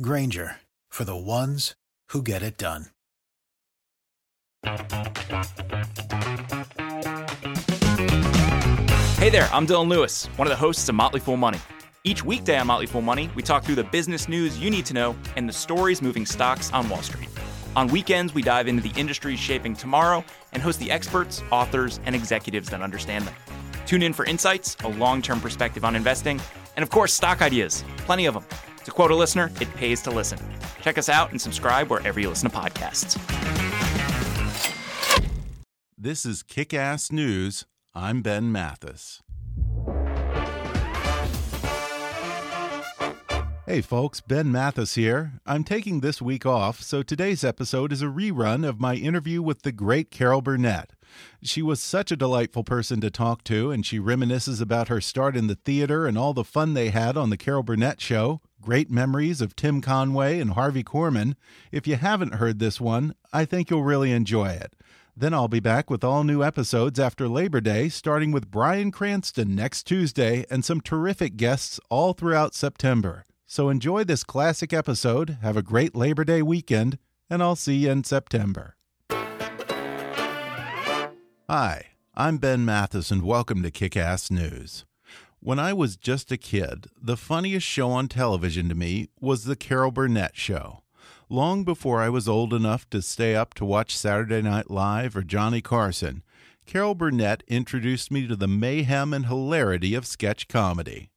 Grainger for the ones who get it done. Hey there, I'm Dylan Lewis, one of the hosts of Motley Fool Money. Each weekday on Motley Fool Money, we talk through the business news you need to know and the stories moving stocks on Wall Street. On weekends, we dive into the industries shaping tomorrow and host the experts, authors, and executives that understand them. Tune in for insights, a long term perspective on investing, and of course, stock ideas. Plenty of them. To quote a listener, it pays to listen. Check us out and subscribe wherever you listen to podcasts. This is Kick Ass News. I'm Ben Mathis. Hey folks, Ben Mathis here. I'm taking this week off, so today's episode is a rerun of my interview with the great Carol Burnett. She was such a delightful person to talk to, and she reminisces about her start in the theater and all the fun they had on The Carol Burnett Show. Great memories of Tim Conway and Harvey Korman. If you haven't heard this one, I think you'll really enjoy it. Then I'll be back with all new episodes after Labor Day, starting with Bryan Cranston next Tuesday and some terrific guests all throughout September. So enjoy this classic episode, have a great Labor Day weekend, and I'll see you in September. Hi, I'm Ben Mathis, and welcome to Kick Ass News. When I was just a kid, the funniest show on television to me was The Carol Burnett Show. Long before I was old enough to stay up to watch Saturday Night Live or Johnny Carson, Carol Burnett introduced me to the mayhem and hilarity of sketch comedy.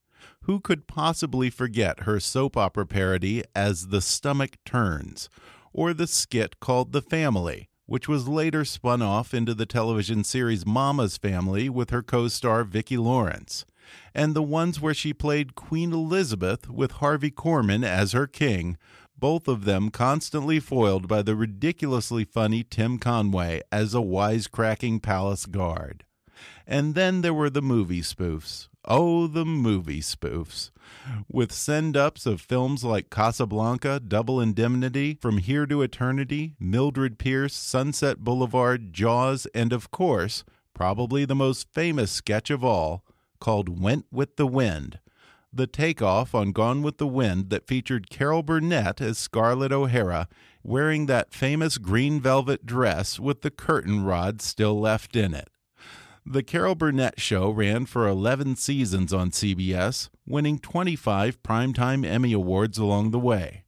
Who could possibly forget her soap opera parody as The Stomach Turns, or the skit called The Family, which was later spun off into the television series Mama's Family with her co star Vicki Lawrence, and the ones where she played Queen Elizabeth with Harvey Korman as her king, both of them constantly foiled by the ridiculously funny Tim Conway as a wisecracking palace guard. And then there were the movie spoofs. Oh, the movie spoofs. With send ups of films like Casablanca, Double Indemnity, From Here to Eternity, Mildred Pierce, Sunset Boulevard, Jaws, and of course, probably the most famous sketch of all, called Went with the Wind. The takeoff on Gone with the Wind that featured Carol Burnett as Scarlett O'Hara wearing that famous green velvet dress with the curtain rod still left in it. The Carol Burnett Show ran for 11 seasons on CBS, winning 25 Primetime Emmy Awards along the way.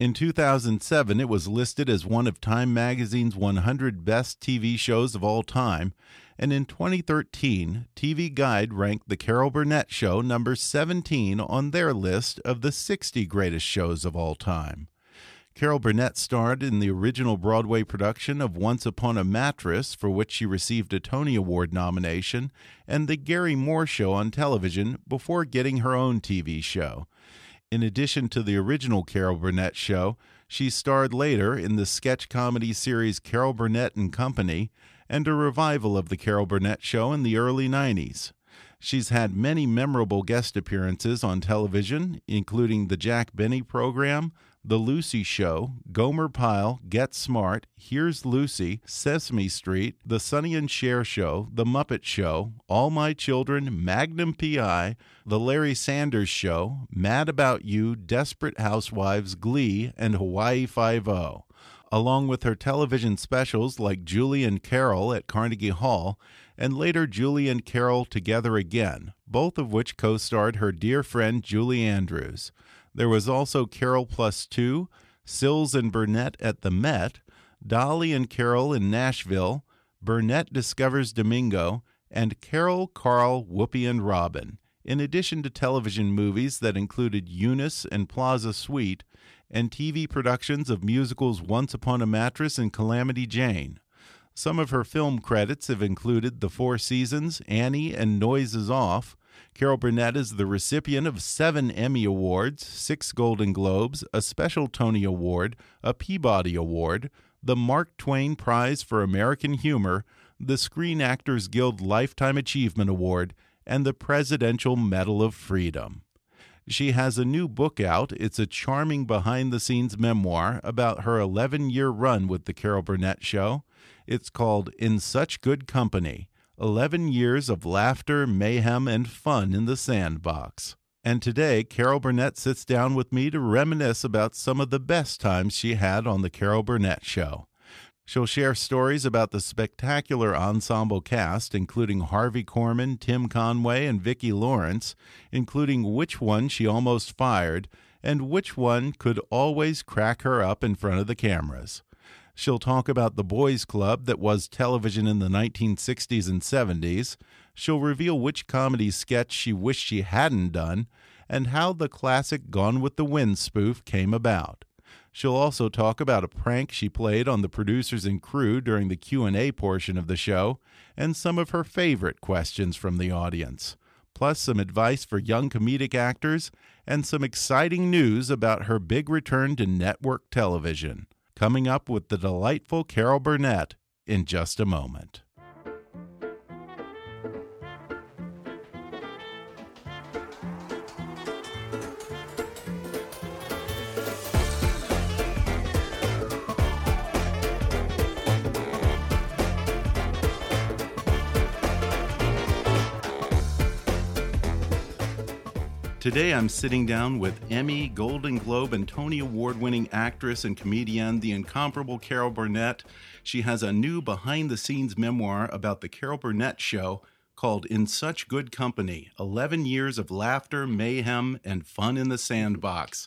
In 2007, it was listed as one of Time Magazine's 100 Best TV Shows of All Time, and in 2013, TV Guide ranked The Carol Burnett Show number 17 on their list of the 60 greatest shows of all time. Carol Burnett starred in the original Broadway production of Once Upon a Mattress, for which she received a Tony Award nomination, and The Garry Moore Show on television before getting her own TV show. In addition to the original Carol Burnett show, she starred later in the sketch comedy series Carol Burnett and Company and a revival of the Carol Burnett show in the early 90s. She's had many memorable guest appearances on television, including the Jack Benny program, The Lucy Show, Gomer Pyle, Get Smart, Here's Lucy, Sesame Street, The Sonny and Cher Show, The Muppet Show, All My Children, Magnum PI, The Larry Sanders Show, Mad About You, Desperate Housewives, Glee, and Hawaii Five-O along with her television specials like Julie and Carol at Carnegie Hall and later Julie and Carol Together Again, both of which co starred her dear friend Julie Andrews. There was also Carol Plus Two, Sills and Burnett at the Met, Dolly and Carol in Nashville, Burnett Discovers Domingo, and Carol, Carl, Whoopi, and Robin, in addition to television movies that included Eunice and Plaza Suite, and TV productions of musicals Once Upon a Mattress and Calamity Jane. Some of her film credits have included The Four Seasons, Annie, and Noises Off, Carol Burnett is the recipient of seven Emmy Awards, six Golden Globes, a special Tony Award, a Peabody Award, the Mark Twain Prize for American Humor, the Screen Actors Guild Lifetime Achievement Award, and the Presidential Medal of Freedom. She has a new book out. It's a charming behind the scenes memoir about her 11 year run with The Carol Burnett Show. It's called In Such Good Company 11 Years of Laughter, Mayhem, and Fun in the Sandbox. And today, Carol Burnett sits down with me to reminisce about some of the best times she had on The Carol Burnett Show. She'll share stories about the spectacular ensemble cast, including Harvey Korman, Tim Conway, and Vicki Lawrence, including which one she almost fired and which one could always crack her up in front of the cameras. She'll talk about the boys' club that was television in the 1960s and 70s. She'll reveal which comedy sketch she wished she hadn't done and how the classic Gone with the Wind spoof came about. She'll also talk about a prank she played on the producers and crew during the Q&A portion of the show and some of her favorite questions from the audience. Plus some advice for young comedic actors and some exciting news about her big return to network television. Coming up with the delightful Carol Burnett in just a moment. Today I'm sitting down with Emmy, Golden Globe, and Tony Award winning actress and comedian, the incomparable Carol Burnett. She has a new behind the scenes memoir about the Carol Burnett Show called In Such Good Company 11 Years of Laughter, Mayhem, and Fun in the Sandbox.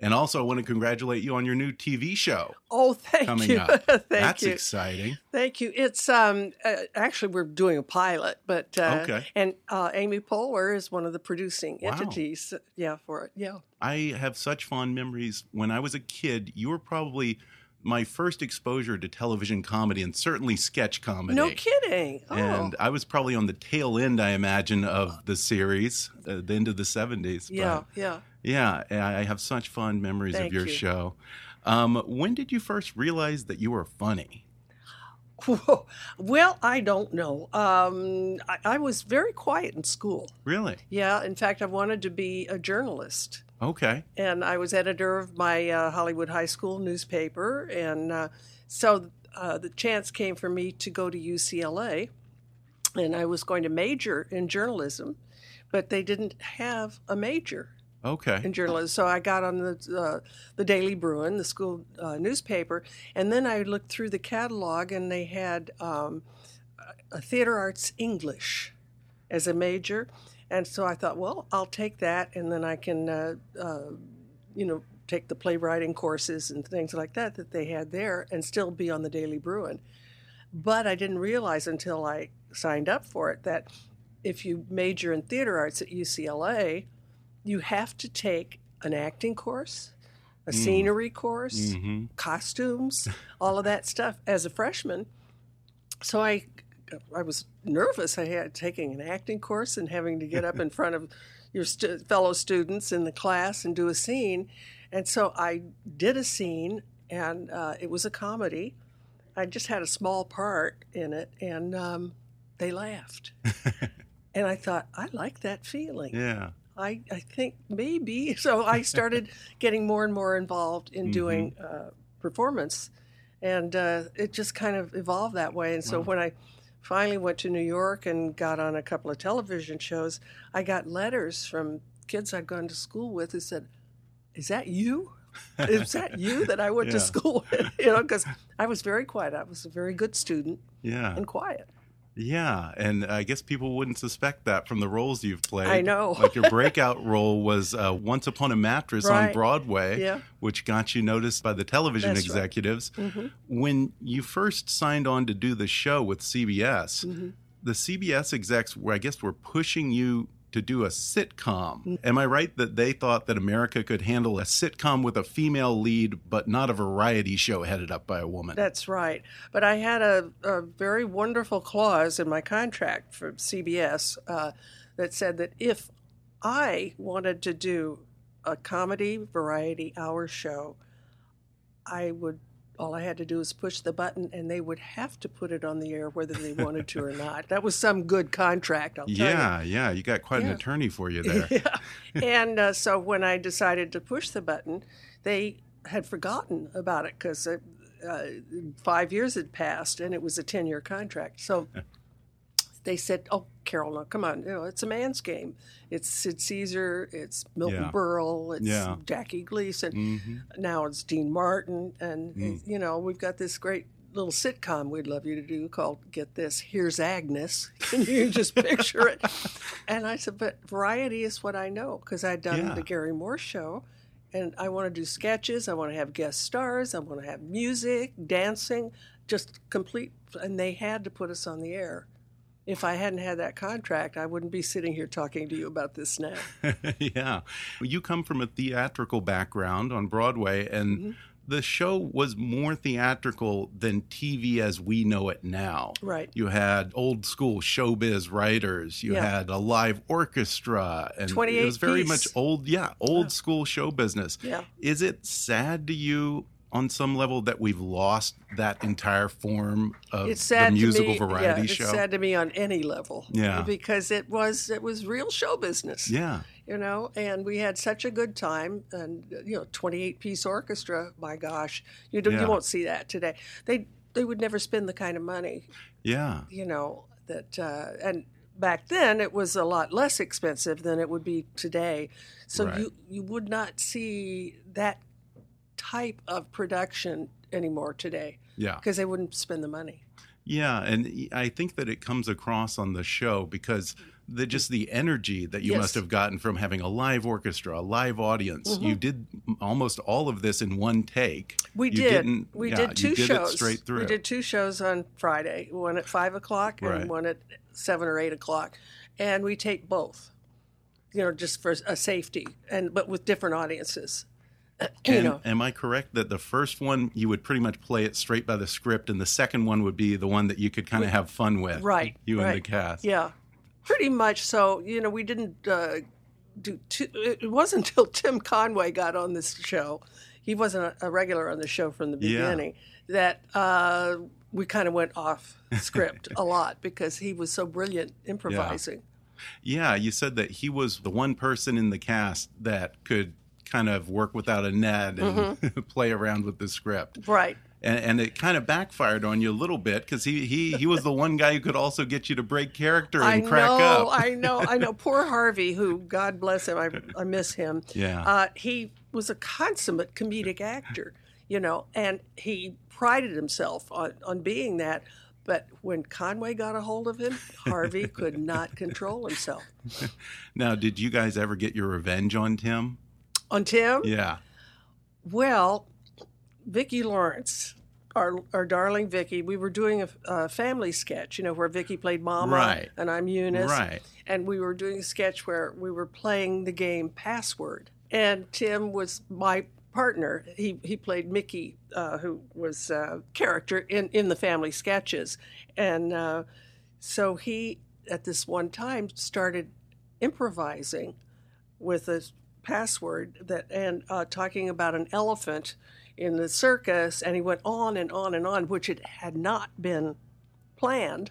And also, I want to congratulate you on your new TV show. Oh, thank coming you. Up. thank That's you. exciting. Thank you. It's um uh, actually we're doing a pilot, but uh, Okay. And uh, Amy Poehler is one of the producing Wow. entities. Yeah, for it. Yeah. I have such fond memories. When I was a kid, you were probably my first exposure to television comedy and certainly sketch comedy. No kidding. Oh. And I was probably on the tail end, I imagine, of the series, uh, the end of the 70s. yeah, But yeah. Yeah, I I have such fond memories Thank of your you. show. Um, when did you first realize that you were funny? Well, I don't know. Um, I, I was very quiet in school. Really? Yeah. In fact, I wanted to be a journalist. Okay. and I was editor of my uh, Hollywood High School newspaper, and uh, so uh, the chance came for me to go to UCLA, and I was going to major in journalism, but they didn't have a major Okay. in journalism, so I got on the uh, the Daily Bruin, the school uh, newspaper, and then I looked through the catalog, and they had um, a theater arts English as a major, and so I thought, well, I'll take that, and then I can, uh, uh, you know, take the playwriting courses and things like that that they had there, and still be on the Daily Bruin. But I didn't realize until I signed up for it that if you major in theater arts at UCLA, you have to take an acting course, a scenery course, hmm costumes, all of that stuff as a freshman. So I, I was nervous. I had taking an acting course and having to get up in front of your stu- fellow students in the class and do a scene. And so I did a scene, and uh, it was a comedy. I just had a small part in it, and um, they laughed. and I thought, I like that feeling. Yeah. I, I think maybe. So I started getting more and more involved in doing uh, performance. And uh, it just kind of evolved that way. And so when I finally went to New York and got on a couple of television shows, I got letters from kids I'd gone to school with who said, Is that you? Is that you that I went Yeah. to school with? You know, because I was very quiet. I was a very good student Yeah. and quiet. Yeah, and I guess people wouldn't suspect that from the roles you've played. I know. like your breakout role was uh, Once Upon a Mattress on Broadway, Yeah. which got you noticed by the television That's right. executives. Mm-hmm. When you first signed on to do the show with CBS, Mm-hmm. the CBS execs were, I guess, were pushing you to do a sitcom. Am I right that they thought that America could handle a sitcom with a female lead, but not a variety show headed up by a woman? That's right. But I had a, a very wonderful clause in my contract for CBS uh, that said that if I wanted to do a comedy variety hour show, I would all I had to do was push the button and they would have to put it on the air whether they wanted to or not. That was some good contract, I'll tell Yeah, you. yeah. You got quite an attorney for you there. yeah. And uh, so when I decided to push the button, they had forgotten about it because uh, uh, five years had passed and it was a 10 year contract. So they said, Oh, Carol, no, come on. You know, it's a man's game. It's Sid Caesar, it's Milton Yeah. Berle, it's Yeah. Jackie Gleason. hmm Now it's Dean Martin. And, Mm. you know, we've got this great little sitcom we'd love you to do called Get This Here's Agnes. Can you just picture it. And I said, but variety is what I know because I'd done Yeah. the Garry Moore show. And I want to do sketches. I want to have guest stars. I want to have music, dancing, just complete. And they had to put us on the air. If I hadn't had that contract, I wouldn't be sitting here talking to you about this now. yeah. You come from a theatrical background on Broadway, and Mm-hmm. the show was more theatrical than TV as we know it now. Right. You had old school showbiz writers, you Yeah. had a live orchestra, and it was very piece. much old, yeah, old school show business. Yeah. Is it sad to you? On some level, that we've lost that entire form of it's sad the musical to me, variety yeah, show. It's sad to me on any level. Yeah. Because it was it was real show business. yeah, you know and we had such a good time and you know 28 piece orchestra my gosh you don't, Yeah. you won't see that today they they would never spend the kind of money yeah, you know that uh, and back then it was a lot less expensive than it would be today so Right. you you would not see that type of production anymore today yeah. because they wouldn't spend the money Yeah, and I think that it comes across on the show because the just the energy that you Yes. must have gotten from having a live orchestra, a live audience. You mm-hmm. did almost all of this in one take. We You did. didn't- We yeah, did two did shows. Straight through. We did two shows on Friday, one at five o'clock Right. and one at seven or eight o'clock, and we take both. You know, just for a safety, and but with different audiences. You And know, am I correct that the first one you would pretty much play it straight by the script, and the second one would be the one that you could kind of have fun with, right? You and the cast. Yeah, pretty much. So you know, we didn't uh, do. It wasn't until Tim Conway got on this show. He wasn't a, regular on the show from the Yeah. beginning. That uh, we kind of went off script a lot because he was so brilliant improvising. Yeah, you said that he was the one person in the cast that could kind of work without a net and Mm-hmm. play around with the script. Right. and, and it kind of backfired on you a little bit because he, he he was the one guy who could also get you to break character and I crack know, up. I know, I know. Poor Harvey, who God bless him, I, I miss him. Yeah. Uh, he was a consummate comedic actor, you know, and he prided himself on, on being that. But when Conway got a hold of him, Harvey could not control himself. now, did you guys ever get your revenge on Tim? On Tim, Yeah. well, Vicki Lawrence, our our darling Vicki, we were doing a, a family sketch, you know, where Vicki played Mama Right. and I'm Eunice. Right. And we were doing a sketch where we were playing the game Password. And Tim was my partner. He he played Mickey, uh, who was a character in, in the family sketches. And uh, so he, at this one time, started improvising with a password that and uh, talking about an elephant in the circus, and he went on and on and on, which it had not been planned,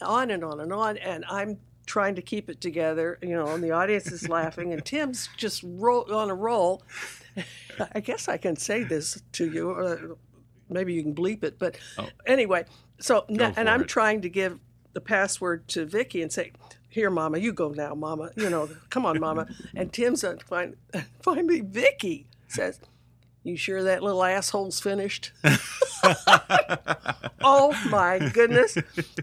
on and on and on, and I'm trying to keep it together, you know, and the audience is laughing, and Tim's just roll, on a roll. I guess I can say this to you, uh, maybe you can bleep it, but anyway, so and I'm it. trying to give the password to Vicki and say, "Here, Mama, you go now, Mama. You know, come on, Mama." And Tim's on, fin- finally, Vicki says, "You sure that little asshole's finished?" oh my goodness!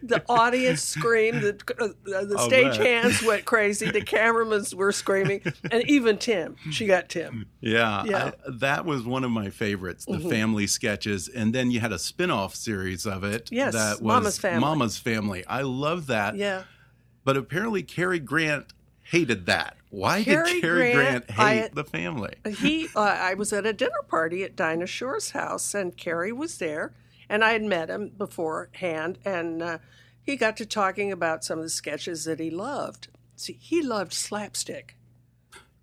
The audience screamed. The, uh, the I'll stage bet. hands went crazy. The cameramen were screaming, and even Tim. She got Tim. Yeah, Yeah. Mm-hmm. I- that was one of my favorites, the family sketches, and then you had a spin-off series of it. Yes, that was Mama's Family. Mama's Family. I love that. Yeah. But apparently, Cary Grant hated that. Why Cary did Cary Grant, Grant, I- hate the family? he uh, i was at a dinner party at dinah shore's house and cary was there and i had met him beforehand and uh, he got to talking about some of the sketches that he loved See, he loved slapstick.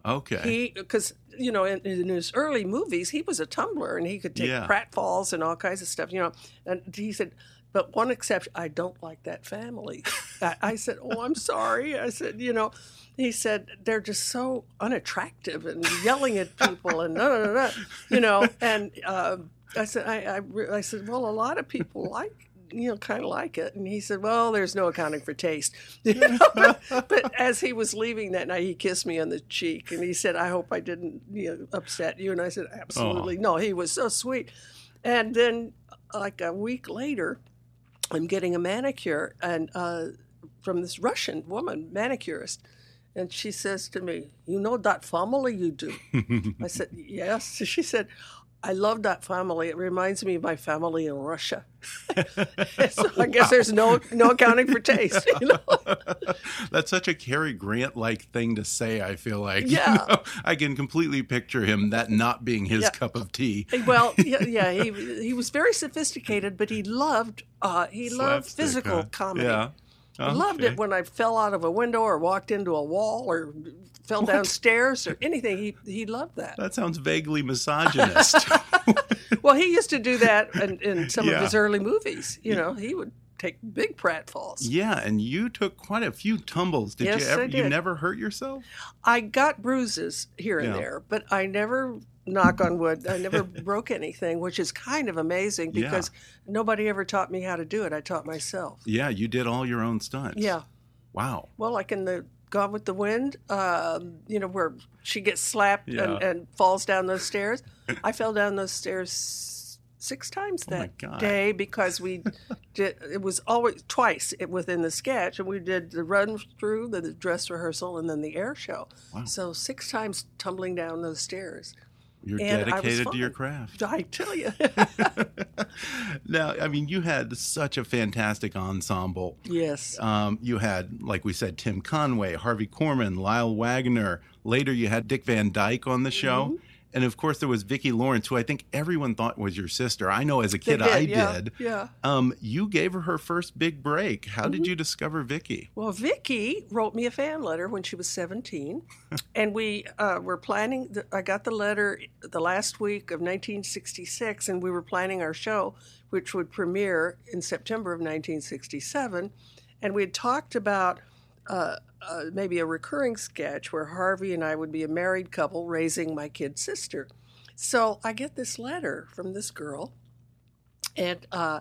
Okay. He because you know in, in his early movies he was a tumbler and he could take Yeah. pratfalls and all kinds of stuff. You know, and he said, but one exception, I don't like that family. I, I said, oh, I'm sorry. I said, you know, he said they're just so unattractive and yelling at people and da, da, da, you know. And uh, I said, I, I, I said, well, a lot of people like. You know, kind of like it, and he said, "Well, there's no accounting for taste." You know? but as he was leaving that night, he kissed me on the cheek, and he said, "I hope I didn't you know, upset you." And I said, "Absolutely no." He was so sweet. And then, like a week later, I'm getting a manicure, and uh, from this Russian woman manicurist, and she says to me, "You know that family you do?" I said, "Yes." She said, "I love that family. It reminds me of my family in Russia." so I guess there's no no accounting for taste. You know? That's such a Cary Grant like thing to say, I feel like. You Yeah. know, I can completely picture him that not being his Yeah. cup of tea. well, yeah, yeah, he he was very sophisticated, but he loved uh, he loved physical huh? comedy. Yeah. He loved it when I fell out of a window or walked into a wall or fell downstairs or anything. He he loved that. That sounds vaguely misogynist. Well, he used to do that in, in some Yeah. of his early movies. You know, he would take big pratfalls. yeah, and you took quite a few tumbles. Did Yes, you ever I you never hurt yourself? I got bruises here and Yeah. there, but I never knock on wood. I never broke anything, which is kind of amazing Yeah. because nobody ever taught me how to do it. I taught myself. Yeah, you did all your own stunts. Yeah. Wow. Well, like in the Gone with the Wind, um, you know, where she gets slapped Yeah. and, and falls down those stairs. I fell down those stairs six times Oh that God. day because we did. It was always twice within the sketch, and we did the run through, the, the dress rehearsal, and then the air show. Wow. So six times tumbling down those stairs. You're And dedicated to your craft. I tell you, now, I mean, you had such a fantastic ensemble. yes. Um, you had, like we said, Tim Conway, Harvey Korman, Lyle Waggoner. Later, you had Dick Van Dyke on the show. Mm-hmm. And of course, there was Vicki Lawrence, who I think everyone thought was your sister. I know as a kid, I yeah, did. Yeah. Um, you gave her her first big break. How Mm-hmm. did you discover Vicki? Well, Vicki wrote me a fan letter when she was 17, and we uh, were planning. The, I got the letter the last week of 1966, and we were planning our show, which would premiere in September of 1967. And we had talked about uh, uh, maybe a recurring sketch where Harvey and I would be a married couple raising my kid sister. So I get this letter from this girl, and uh,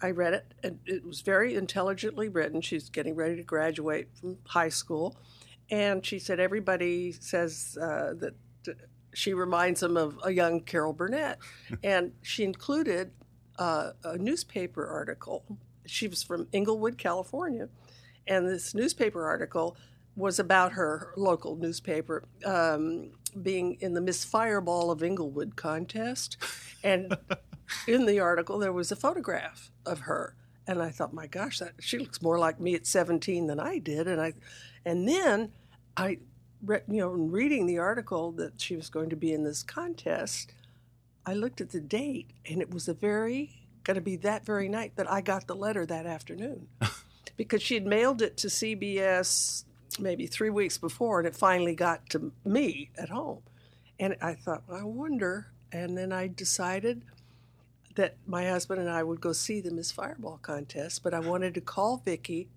I read it, and it was very intelligently written. She's getting ready to graduate from high school, and she said everybody says uh, that that she reminds them of a young Carol Burnett, and she included uh, a newspaper article. She was from Inglewood, California, and this newspaper article was about her local newspaper um, being in the Miss Fireball of Inglewood contest, and in the article there was a photograph of her. And i thought my gosh that she looks more like me at 17 than i did. And i and then i read you know in reading the article that she was going to be in this contest i looked at the date and it was the very going to be that very night that i got the letter that afternoon because she had mailed it to cbs maybe three weeks before and it finally got to me at home and i thought i wonder and then i decided that my husband and I would go see the Miss Fireball contest, but I wanted to call Vicki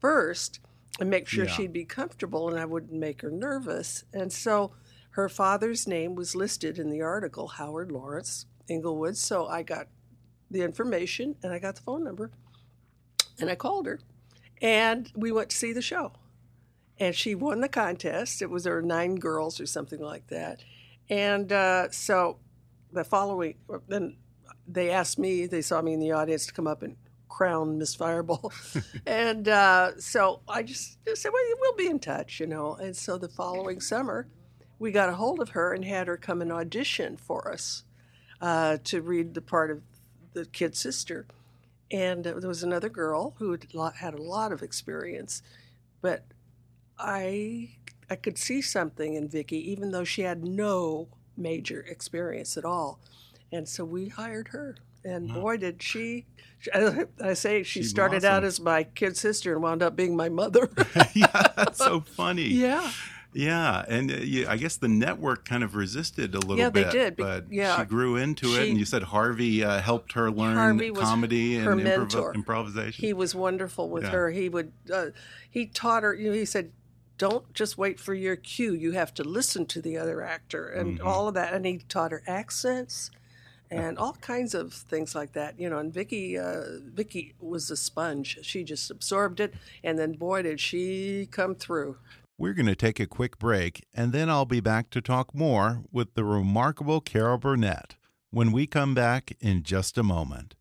first and make sure Yeah. she'd be comfortable and I wouldn't make her nervous. And so her father's name was listed in the article, Howard Lawrence Inglewood. So I got the information and I got the phone number and I called her and we went to see the show. And she won the contest. It was there were nine girls or something like that. And uh, so the following, then they asked me, they saw me in the audience to come up and crown Miss Fireball. and uh, so I just, just said, well, we'll be in touch, you know. And so the following summer, we got a hold of her and had her come and audition for us uh, to read the part of the kid's sister. And there was another girl who had had a lot of experience, but I I could see something in Vicki, even though she had no major experience at all. And so we hired her. And boy, did she! I say she, She started out as my kid sister and wound up being my mother. yeah, that's so funny. yeah, Yeah, and uh, yeah, I guess the network kind of resisted a little Yeah, they bit. did, be- but yeah. she grew into it, and you said Harvey uh, helped her learn comedy and improv- improvisation. he was wonderful with Yeah. her. He would uh, he taught her. You know, he said, "Don't just wait for your cue. You have to listen to the other actor and Mm-hmm. all of that." And he taught her accents and all kinds of things like that. You know, and Vicki uh, Vicki was a sponge. She just absorbed it, and then boy, did she come through. We're going to take a quick break, and then I'll be back to talk more with the remarkable Carol Burnett when we come back in just a moment.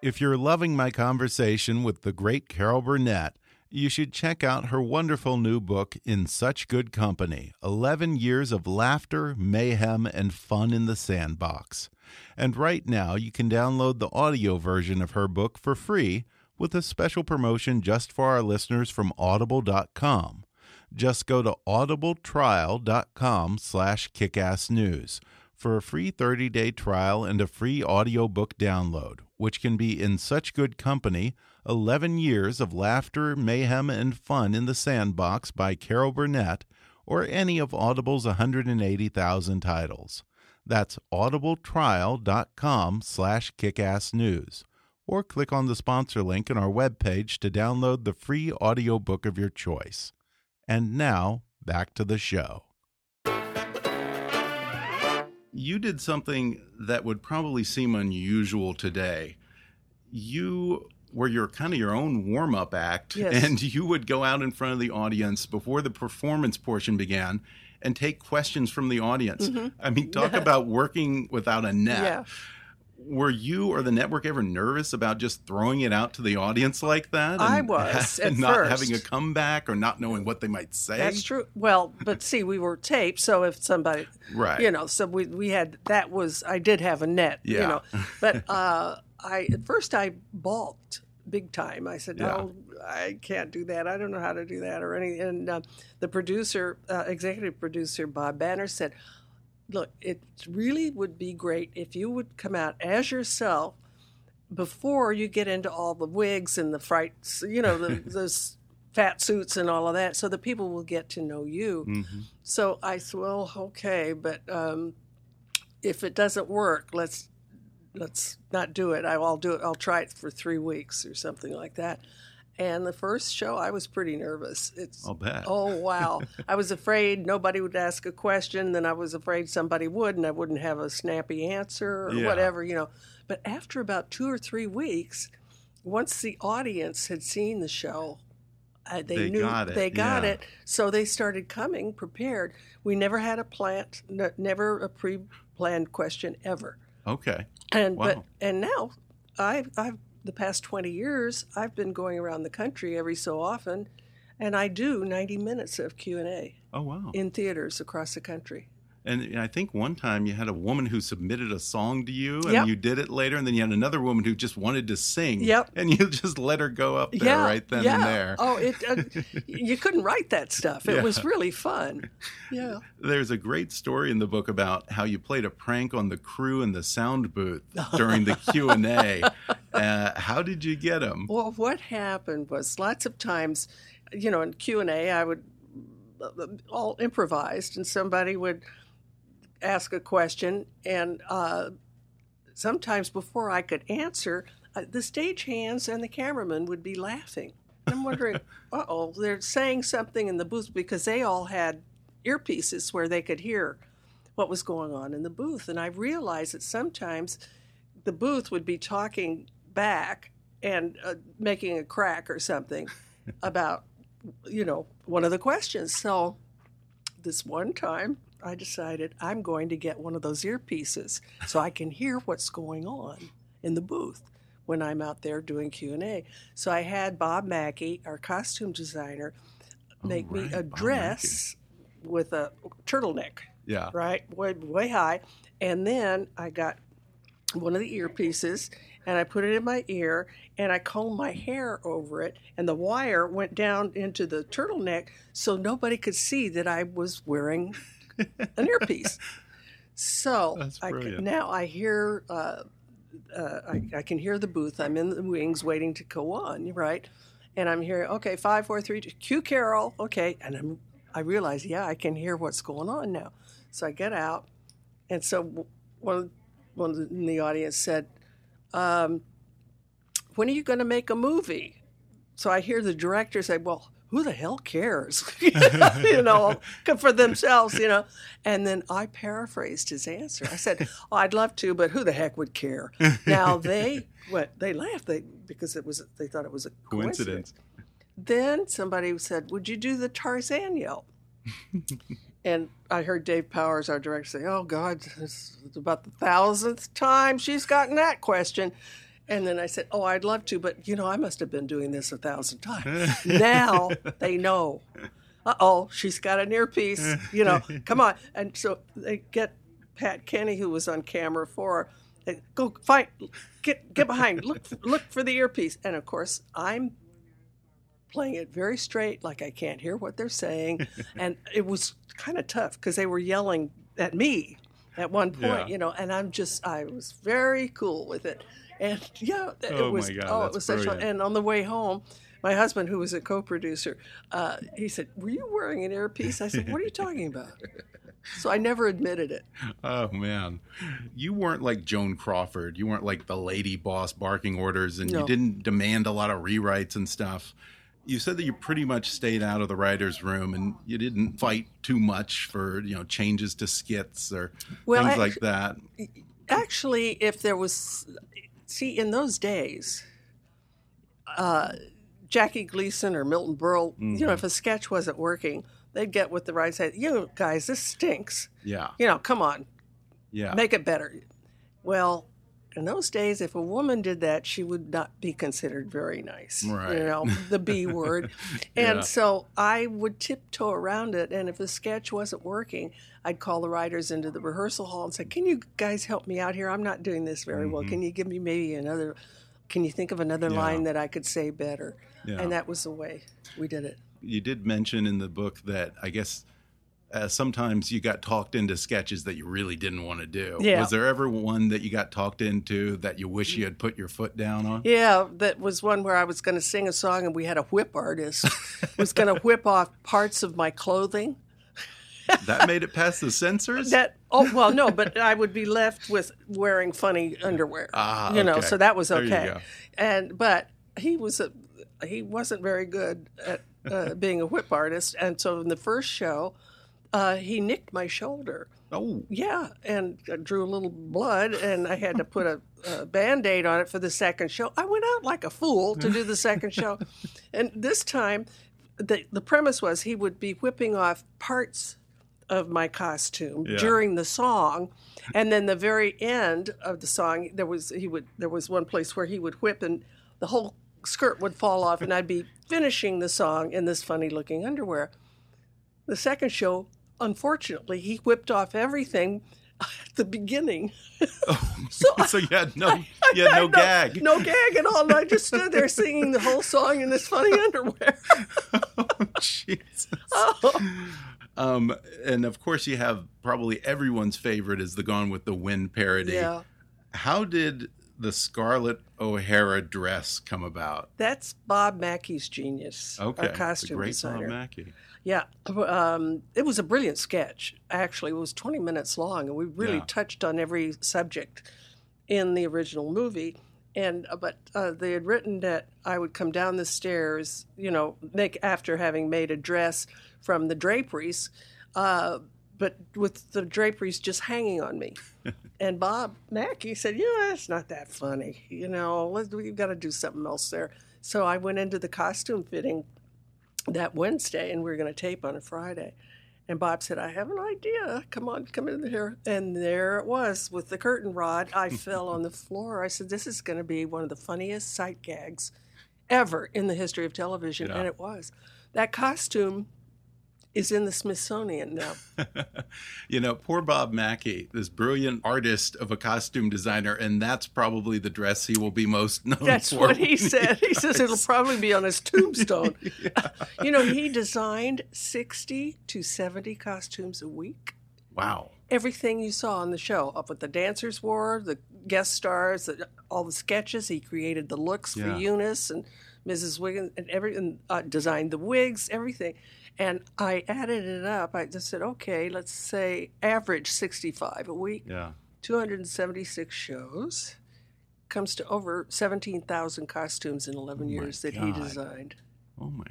If you're loving my conversation with the great Carol Burnett, you should check out her wonderful new book, In Such Good Company 11 Years of Laughter, Mayhem, and Fun in the Sandbox. And right now, you can download the audio version of her book for free with a special promotion just for our listeners from audible.com. Just go to audibletrial.com slash kickassnews for a free 30-day trial and a free audiobook download, which can be in such good company 11 Years of Laughter, Mayhem, and Fun in the Sandbox by Carol Burnett, or any of Audible's 180,000 titles. That's audibletrial.com slash kickassnews. Or click on the sponsor link in our webpage to download the free audiobook of your choice. And now, back to the show. You did something that would probably seem unusual today. You were your kind of your own warm up act, Yes. and you would go out in front of the audience before the performance portion began and take questions from the audience. Mm-hmm. I mean, talk about working without a net. Yeah. Were you or the network ever nervous about just throwing it out to the audience like that? I was, and not first. having a comeback or not knowing what they might say. That's true. Well, but see, we were taped, so if somebody, Right. you know, so we we had that was I did have a net, yeah. you know, but uh, I at first I balked big time. I said, no, I can't do that. I don't know how to do that or anything. And uh, the producer, uh, executive producer Bob Banner said, look, it really would be great if you would come out as yourself before you get into all the wigs and the frights, you know, the, those fat suits and all of that, so that people will get to know you. Mm-hmm. So I said, well, okay, but um, if it doesn't work, let's let's not do it. I- I'll do it. I'll try it for three weeks or something like that. And the first show, I was pretty nervous. It's I'll bet. Oh wow! I was afraid nobody would ask a question. Then I was afraid somebody would, and I wouldn't have a snappy answer or Yeah. whatever, you know. But after about two or three weeks, once the audience had seen the show, uh, they, They knew got they got yeah. it. So they started coming prepared. We never had a plant, n- never a pre-planned question ever. Okay. And Wow. but and now I I've the past 20 years I've been going around the country every so often and I do 90 minutes of Q&A Oh wow. in theaters across the country. And I think one time you had a woman who submitted a song to you, and Yep. you did it later, and then you had another woman who just wanted to sing. Yep. And you just let her go up there yeah, right then yeah. and there. Oh, it uh, you couldn't write that stuff. It Yeah. was really fun. Yeah. There's a great story in the book about how you played a prank on the crew in the sound booth during the Q and A. Uh, how did you get them? Well, what happened was lots of times, you know, in Q and A, I would all improvised, and somebody would ask a question, and uh, sometimes before I could answer, uh, the stagehands and the cameraman would be laughing. And I'm wondering, uh oh, they're saying something in the booth because they all had earpieces where they could hear what was going on in the booth. And I realized that sometimes the booth would be talking back and uh, making a crack or something about, you know, one of the questions. So this one time, I decided I'm going to get one of those earpieces so I can hear what's going on in the booth when I'm out there doing Q&A. So I had Bob Mackie, our costume designer, make me right, a dress with a turtleneck Yeah. right, way, way high. And then I got one of the earpieces and I put it in my ear and I combed my hair over it. And the wire went down into the turtleneck so nobody could see that I was wearing an earpiece. So I, can- now I hear, uh, uh, I, I can hear the booth. I'm in the wings waiting to go on, right? And I'm hearing, okay, five, four, three, two, cue Carol. Okay, and I'm, I realize, yeah, I can hear what's going on now. So I get out, and so one, one in the audience said, um, "When are you going to make a movie?" So I hear the director say, "Well, who the hell cares?" you know, for themselves, you know. And then I paraphrased his answer. I said, oh, "I'd love to, but who the heck would care?" Now they what they laughed they because it was they thought it was a coincidence. Coincidence. Then somebody said, "Would you do the Tarzan yell?" and I heard Dave Powers, our director, say, "Oh God, this is about the thousandth time she's gotten that question." And then I said, "Oh, I'd love to, but you know, I must have been doing this a thousand times." now they know. Uh oh, she's got an earpiece. You know, come on. And so they get Pat Kenny, who was on camera for, her, they go find, get get behind, look look for the earpiece. And of course, I'm playing it very straight, like I can't hear what they're saying, and it was kind of tough because they were yelling at me at one point, Yeah. you know, and I'm just I was very cool with it, and yeah, it Oh, was God, oh it was such fun. And on the way home. My husband, who was a co-producer, uh, he said, "Were you wearing an earpiece?" I said, "What are you talking about?" So I never admitted it. Oh man, you weren't like Joan Crawford. You weren't like the lady boss barking orders, and you didn't demand a lot of rewrites and stuff. You said that you pretty much stayed out of the writers' room, and you didn't fight too much for you know changes to skits or Well, things I- like that. Actually, if there was, see, in those days, uh, Jackie Gleason or Milton Berle, you know, if a sketch wasn't working, they'd get with the right side. You know, guys, this stinks. Yeah, You know, come on, yeah, make it better. Well, in those days, if a woman did that, she would not be considered very nice. Right. You know, the B word. And Yeah. so I would tiptoe around it. And if the sketch wasn't working, I'd call the writers into the rehearsal hall and say, Can you guys help me out here? I'm not doing this very well. Can you give me maybe another? Can you think of another Mm-hmm. Yeah. line that I could say better? Yeah. And that was the way we did it. you did mention in the book that I guess uh, sometimes you got talked into sketches that you really didn't want to do. Yeah. Was there ever one that you got talked into that you wish you had put your foot down on? Yeah, that was one where I was going to sing a song, and we had a whip artist was going to whip off parts of my clothing. That made it past the censors? That oh well no, but I would be left with wearing funny underwear. Ah, you know, so that was okay. And but he was a he wasn't very good at uh, being a whip artist, and so in the first show, uh, he nicked my shoulder. oh, Yeah, and I drew a little blood, and I had to put a, a band aid on it for the second show. I went out like a fool to do the second show. And this time, the, the premise was he would be whipping off parts of my costume Yeah. during the song. And then the very end of the song, there was he would there was one place where he would whip and the whole skirt would fall off, and I'd be finishing the song in this funny looking underwear. The second show, unfortunately, he whipped off everything at the beginning. Oh, so so you had no, you had no gag. no gag at all. And I just stood there singing the whole song in this funny underwear. oh, Jesus. Oh. Um, and of course, you have probably everyone's favorite is the Gone with the Wind parody. Yeah, How did the Scarlett O'Hara dress come about? that's Bob Mackie's genius. Okay, our costume great designer. Bob Mackey. Yeah, um, it was a brilliant sketch. Actually, it was 20 minutes long, and we really Yeah. touched on every subject in the original movie. And uh, but uh, they had written that I would come down the stairs, you know, make after having made a dress from the draperies, uh, but with the draperies just hanging on me. and Bob Mackie said, "You know, that's not that funny. You know, let's, we've got to do something else there." So I went into the costume fitting that Wednesday, and we were going to tape on a Friday. And Bob said, I have an idea. Come on, come in here. And there it was with the curtain rod. I fell on the floor. I said, This is going to be one of the funniest sight gags ever in the history of television. Yeah. And it was. That costume is in the Smithsonian now. you know, poor Bob Mackie, this brilliant artist of a costume designer, and that's probably the dress he will be most known That's for. what he said. He says it'll probably be on his tombstone. You know, he designed 60 to 70 costumes a week. Wow. Everything you saw on the show, up what the dancers wore, the guest stars, the, all the sketches. He created the looks Yeah. for Eunice and Mrs. Wiggins, and every and, uh, designed the wigs, everything. And I added it up. I just said, okay, let's say average 65 a week. Yeah. 276 shows comes to over 17,000 costumes in 11 Oh years that he designed. Oh my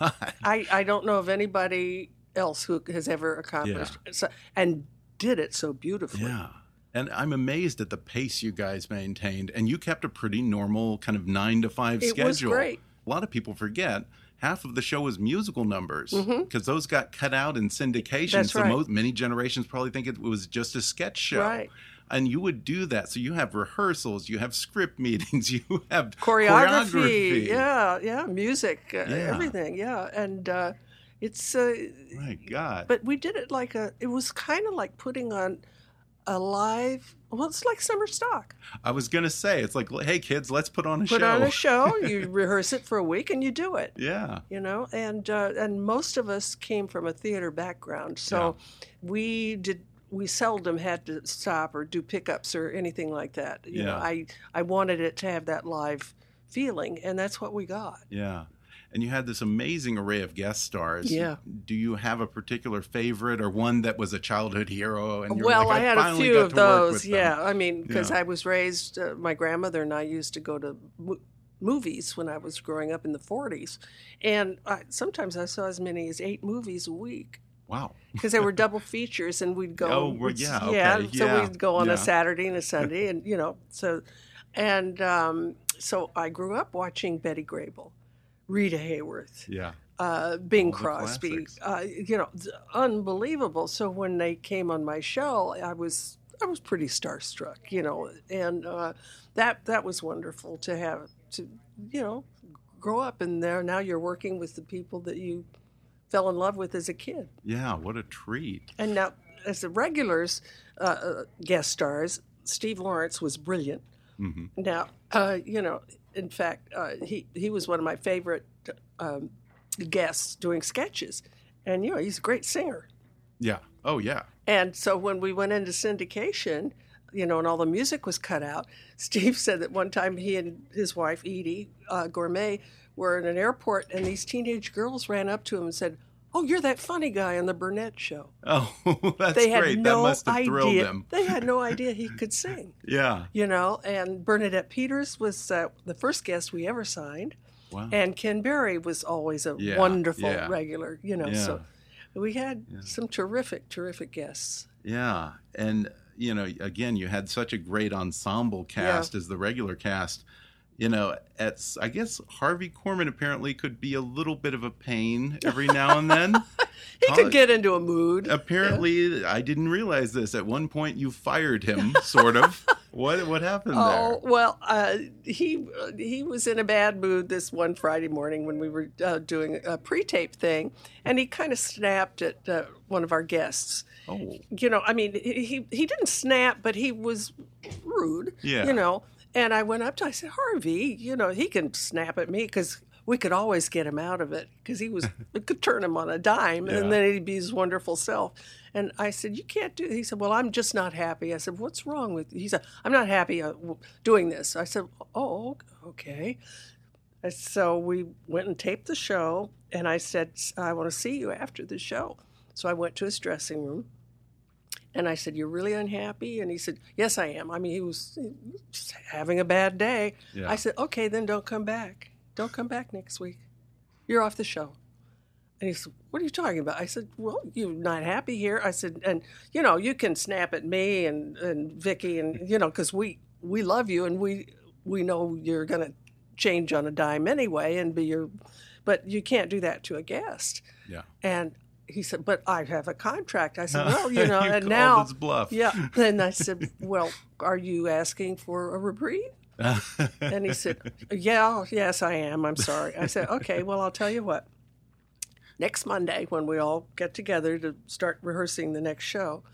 God. I, I don't know of anybody else who has ever accomplished so, and did it so beautifully. Yeah. And I'm amazed at the pace you guys maintained. And you kept a pretty normal kind of nine to five It schedule. was great. A lot of people forget half of the show was musical numbers because those got cut out in syndication. Mm-hmm. That's so right. most, many generations probably think it was just a sketch show. Right. And you would do that. So you have rehearsals, you have script meetings, you have Choreography, choreography. yeah, yeah, music, uh, Yeah. everything, yeah. And uh, it's, uh, My God. but we did it like a, it was kind of like putting on a live, well, it's like summer stock. I was going to say, it's like, hey, kids, let's put on a Put show. on a show, you rehearse it for a week and you do it. Yeah. you know and uh, and most of us came from a theater background so we did we seldom had to stop or do pickups or anything like that you know Yeah. i i wanted it to have that live feeling and that's what we got Yeah. And you had this amazing array of guest stars. Yeah. Do you have a particular favorite or one that was a childhood hero? And you're well like, i had a few of those with them." yeah i mean because Yeah. i was raised uh, my grandmother and i used to go to mo- movies when i was growing up in the 40s and I, sometimes i saw as many as eight movies a week Wow. because they were double features and we'd go Oh, well, yeah, yeah so yeah, we'd go on yeah. a saturday and a sunday and you know so and um, so i grew up watching betty grable rita hayworth Yeah. uh, bing All Crosby, uh, you know unbelievable so when they came on my show i was i was pretty starstruck you know and uh, that that was wonderful to have to you know grow up in there now you're working with the people that you fell in love with as a kid Yeah. What a treat. and now, as the regulars, uh, uh, guest stars, Steve Lawrence was brilliant. hmm Now, uh, you know, in fact, uh, he he was one of my favorite um, guests doing sketches, and you know, he's a great singer. Yeah. Oh, yeah. And so when we went into syndication, you know, and all the music was cut out, Steve said that one time he and his wife Eydie uh, Gormé were in an airport, and these teenage girls ran up to him and said, "Oh, you're that funny guy on the Burnett show." Oh, that's they had great. no that must have thrilled idea. them. They had no idea he could sing. Yeah. You know, and Bernadette Peters was uh, the first guest we ever signed, Wow. and Ken Berry was always a Yeah, wonderful yeah. regular. You know, Yeah. so we had some terrific, terrific guests. Yeah, and you know, again, you had such a great ensemble cast as the regular cast. You know, at I guess Harvey Korman apparently could be a little bit of a pain every now and then. He could get into a mood. Apparently, I didn't realize this. At one point, you fired him, sort of. what what happened Oh there? well, uh, he he was in a bad mood this one Friday morning when we were uh, doing a pre-tape thing, and he kind of snapped at uh, one of our guests. Oh, you know, I mean, he he- he didn't snap, but he was rude. Yeah. You know, and I went up to, I said, Harvey, you know, he can snap at me because we could always get him out of it because he was, we could turn him on a dime Yeah. and then he'd be his wonderful self. And I said, you can't do. He said, well, I'm just not happy. I said, what's wrong with you? He said, I'm not happy uh, doing this. I said, oh, okay. And So we went and taped the show, and I said, I want to see you after the show. So I went to his dressing room, and I said, You're really unhappy? And he said, Yes, I am. I mean, he was just having a bad day. Yeah. I said, Okay, then don't come back. Don't come back next week. You're off the show. And he said, What are you talking about? I said, Well, you're not happy here. I said, And, you know, you can snap at me and, and Vicki, and, you know, because we, we love you and we, we know you're going to change on a dime anyway and be your, but you can't do that to a guest. yeah. And he said, "But I have a contract." I said, "Well, you know." You and now, bluff. yeah. And I said, "Well, are you asking for a reprieve?" And he said, "Yeah, yes, I am. I'm sorry." I said, "Okay, well, I'll tell you what. Next Monday, when we all get together to start rehearsing the next show,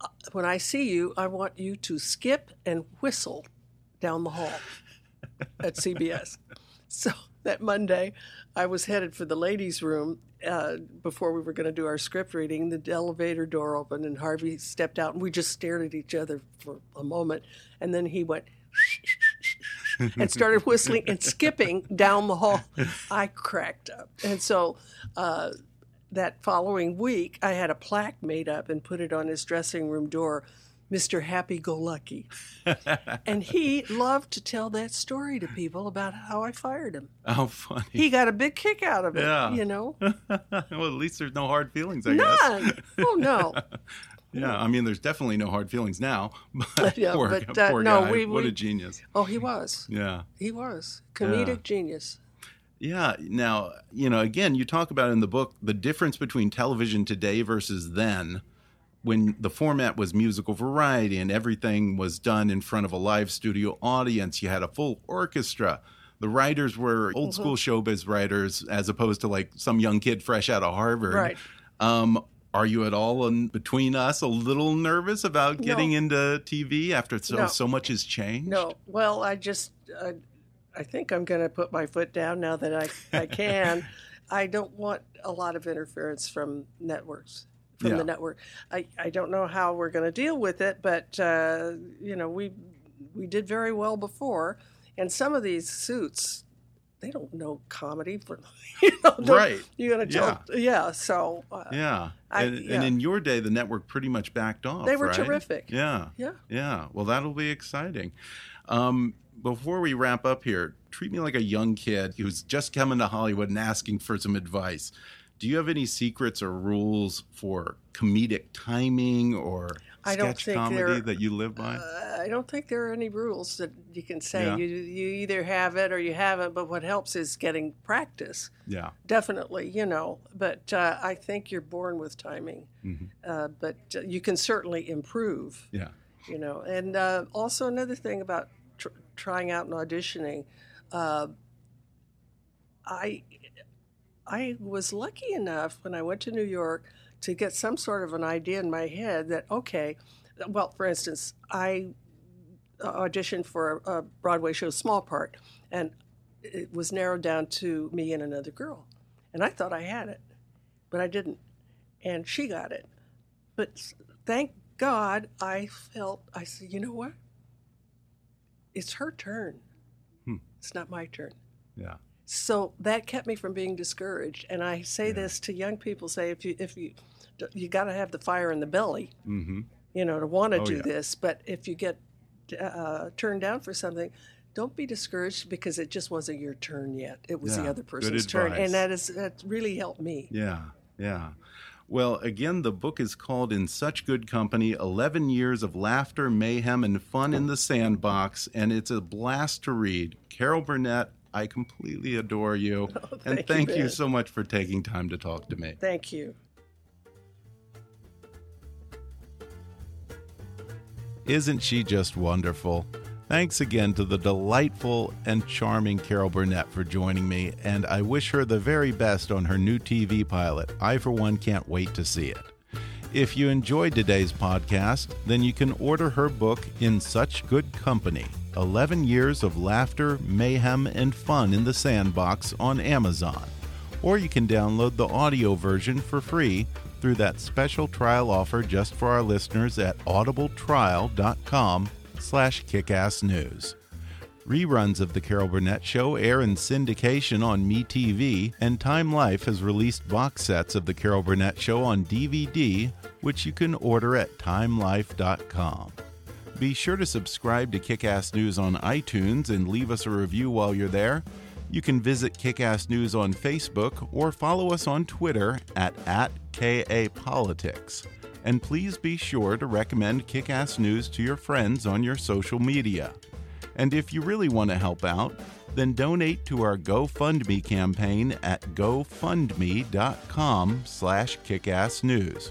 uh, when I see you, I want you to skip and whistle down the hall at CBS." So that Monday, I was headed for the ladies' room uh, before we were going to do our script reading. The elevator door opened, and Harvey stepped out, and we just stared at each other for a moment, and then he went. and started whistling and skipping down the hall. I cracked up. And so uh, that following week, I had a plaque made up and put it on his dressing room door. Mr. Happy Go Lucky. and he loved to tell that story to people about how I fired him. How funny. He got a big kick out of it, Yeah. you know? well, at least there's no hard feelings, I guess. None. Oh, no. Yeah, I mean, there's definitely no hard feelings now. But Yeah, poor, but, uh, poor no, guy. we- what we- a genius. Oh, he was. Yeah. He was. Comedic Yeah. genius. Yeah. Now, you know, again, you talk about in the book the difference between television today versus then when the format was musical variety and everything was done in front of a live studio audience. You had a full orchestra. The writers were Mm-hmm. old school showbiz writers as opposed to like some young kid fresh out of Harvard. Right. Um, are you at all in between us a little nervous about No. getting into TV after so, No. so much has changed? No. Well, I just, uh, I think I'm going to put my foot down now that I, I can. I don't want a lot of interference from networks, from Yeah. the network. I, I don't know how we're going to deal with it, but, uh, you know, we, we did very well before. And some of these suits, they don't know comedy. For, you know, Right. You got to tell. Yeah. so, uh, Yeah. I- and, yeah. and in your day, the network pretty much backed off. They were right? terrific. Yeah. yeah. Yeah. Well, that'll be exciting. Um, before we wrap up here, treat me like a young kid who's just coming to Hollywood and asking for some advice. Do you have any secrets or rules for comedic timing or I don't sketch comedy there- that you live by? Uh, I don't think there are any rules that you can say. Yeah. You you either have it or you haven't. But what helps is getting practice. yeah. Definitely, you know. But uh, I think you're born with timing. Mhm. Uh, but uh, you can certainly improve. Yeah. You know. And uh, also another thing about tr- trying out and auditioning, uh, I I was lucky enough when I went to New York to get some sort of an idea in my head that okay, well, for instance, I auditioned for a Broadway show, small part, and it was narrowed down to me and another girl, and I thought I had it, but I didn't, and she got it, but thank God I felt I said, you know what? It's her turn. Hmm. It's not my turn. Yeah. So that kept me from being discouraged. And I say Yeah. this to young people: say if you if you you got to have the fire in the belly, Mm-hmm. you know, to want to Oh, do yeah. this. But if you get uh, turned down for something, don't be discouraged because it just wasn't your turn yet. It was Yeah, the other person's turn, and that is that really helped me. Yeah, yeah. Well, again, the book is called In Such Good Company 11 Years of Laughter, Mayhem, and Fun in the Sandbox, and it's a blast to read. Carol Burnett, I completely adore you. Oh, and thank you, thank you Ben. so much for taking time to talk to me. Thank you. Isn't she just wonderful? Thanks again to the delightful and charming Carol Burnett for joining me, and I wish her the very best on her new TV pilot. I, for one, can't wait to see it. If you enjoyed today's podcast, then you can order her book, In Such Good Company 11 Years of Laughter, Mayhem, and Fun in the Sandbox on Amazon. Or you can download the audio version for free through that special trial offer just for our listeners at audibletrial.com slash kickassnews. Reruns of The Carol Burnett Show air in syndication on MeTV, and Time Life has released box sets of The Carol Burnett Show on DVD, which you can order at timelife.com. Be sure to subscribe to Kickass News on iTunes and leave us a review while you're there. You can visit Kickass News on Facebook or follow us on Twitter at, at KAPolitics. And please be sure to recommend Kickass News to your friends on your social media. And if you really want to help out, then donate to our GoFundMe campaign at gofundme.com slash kickassnews.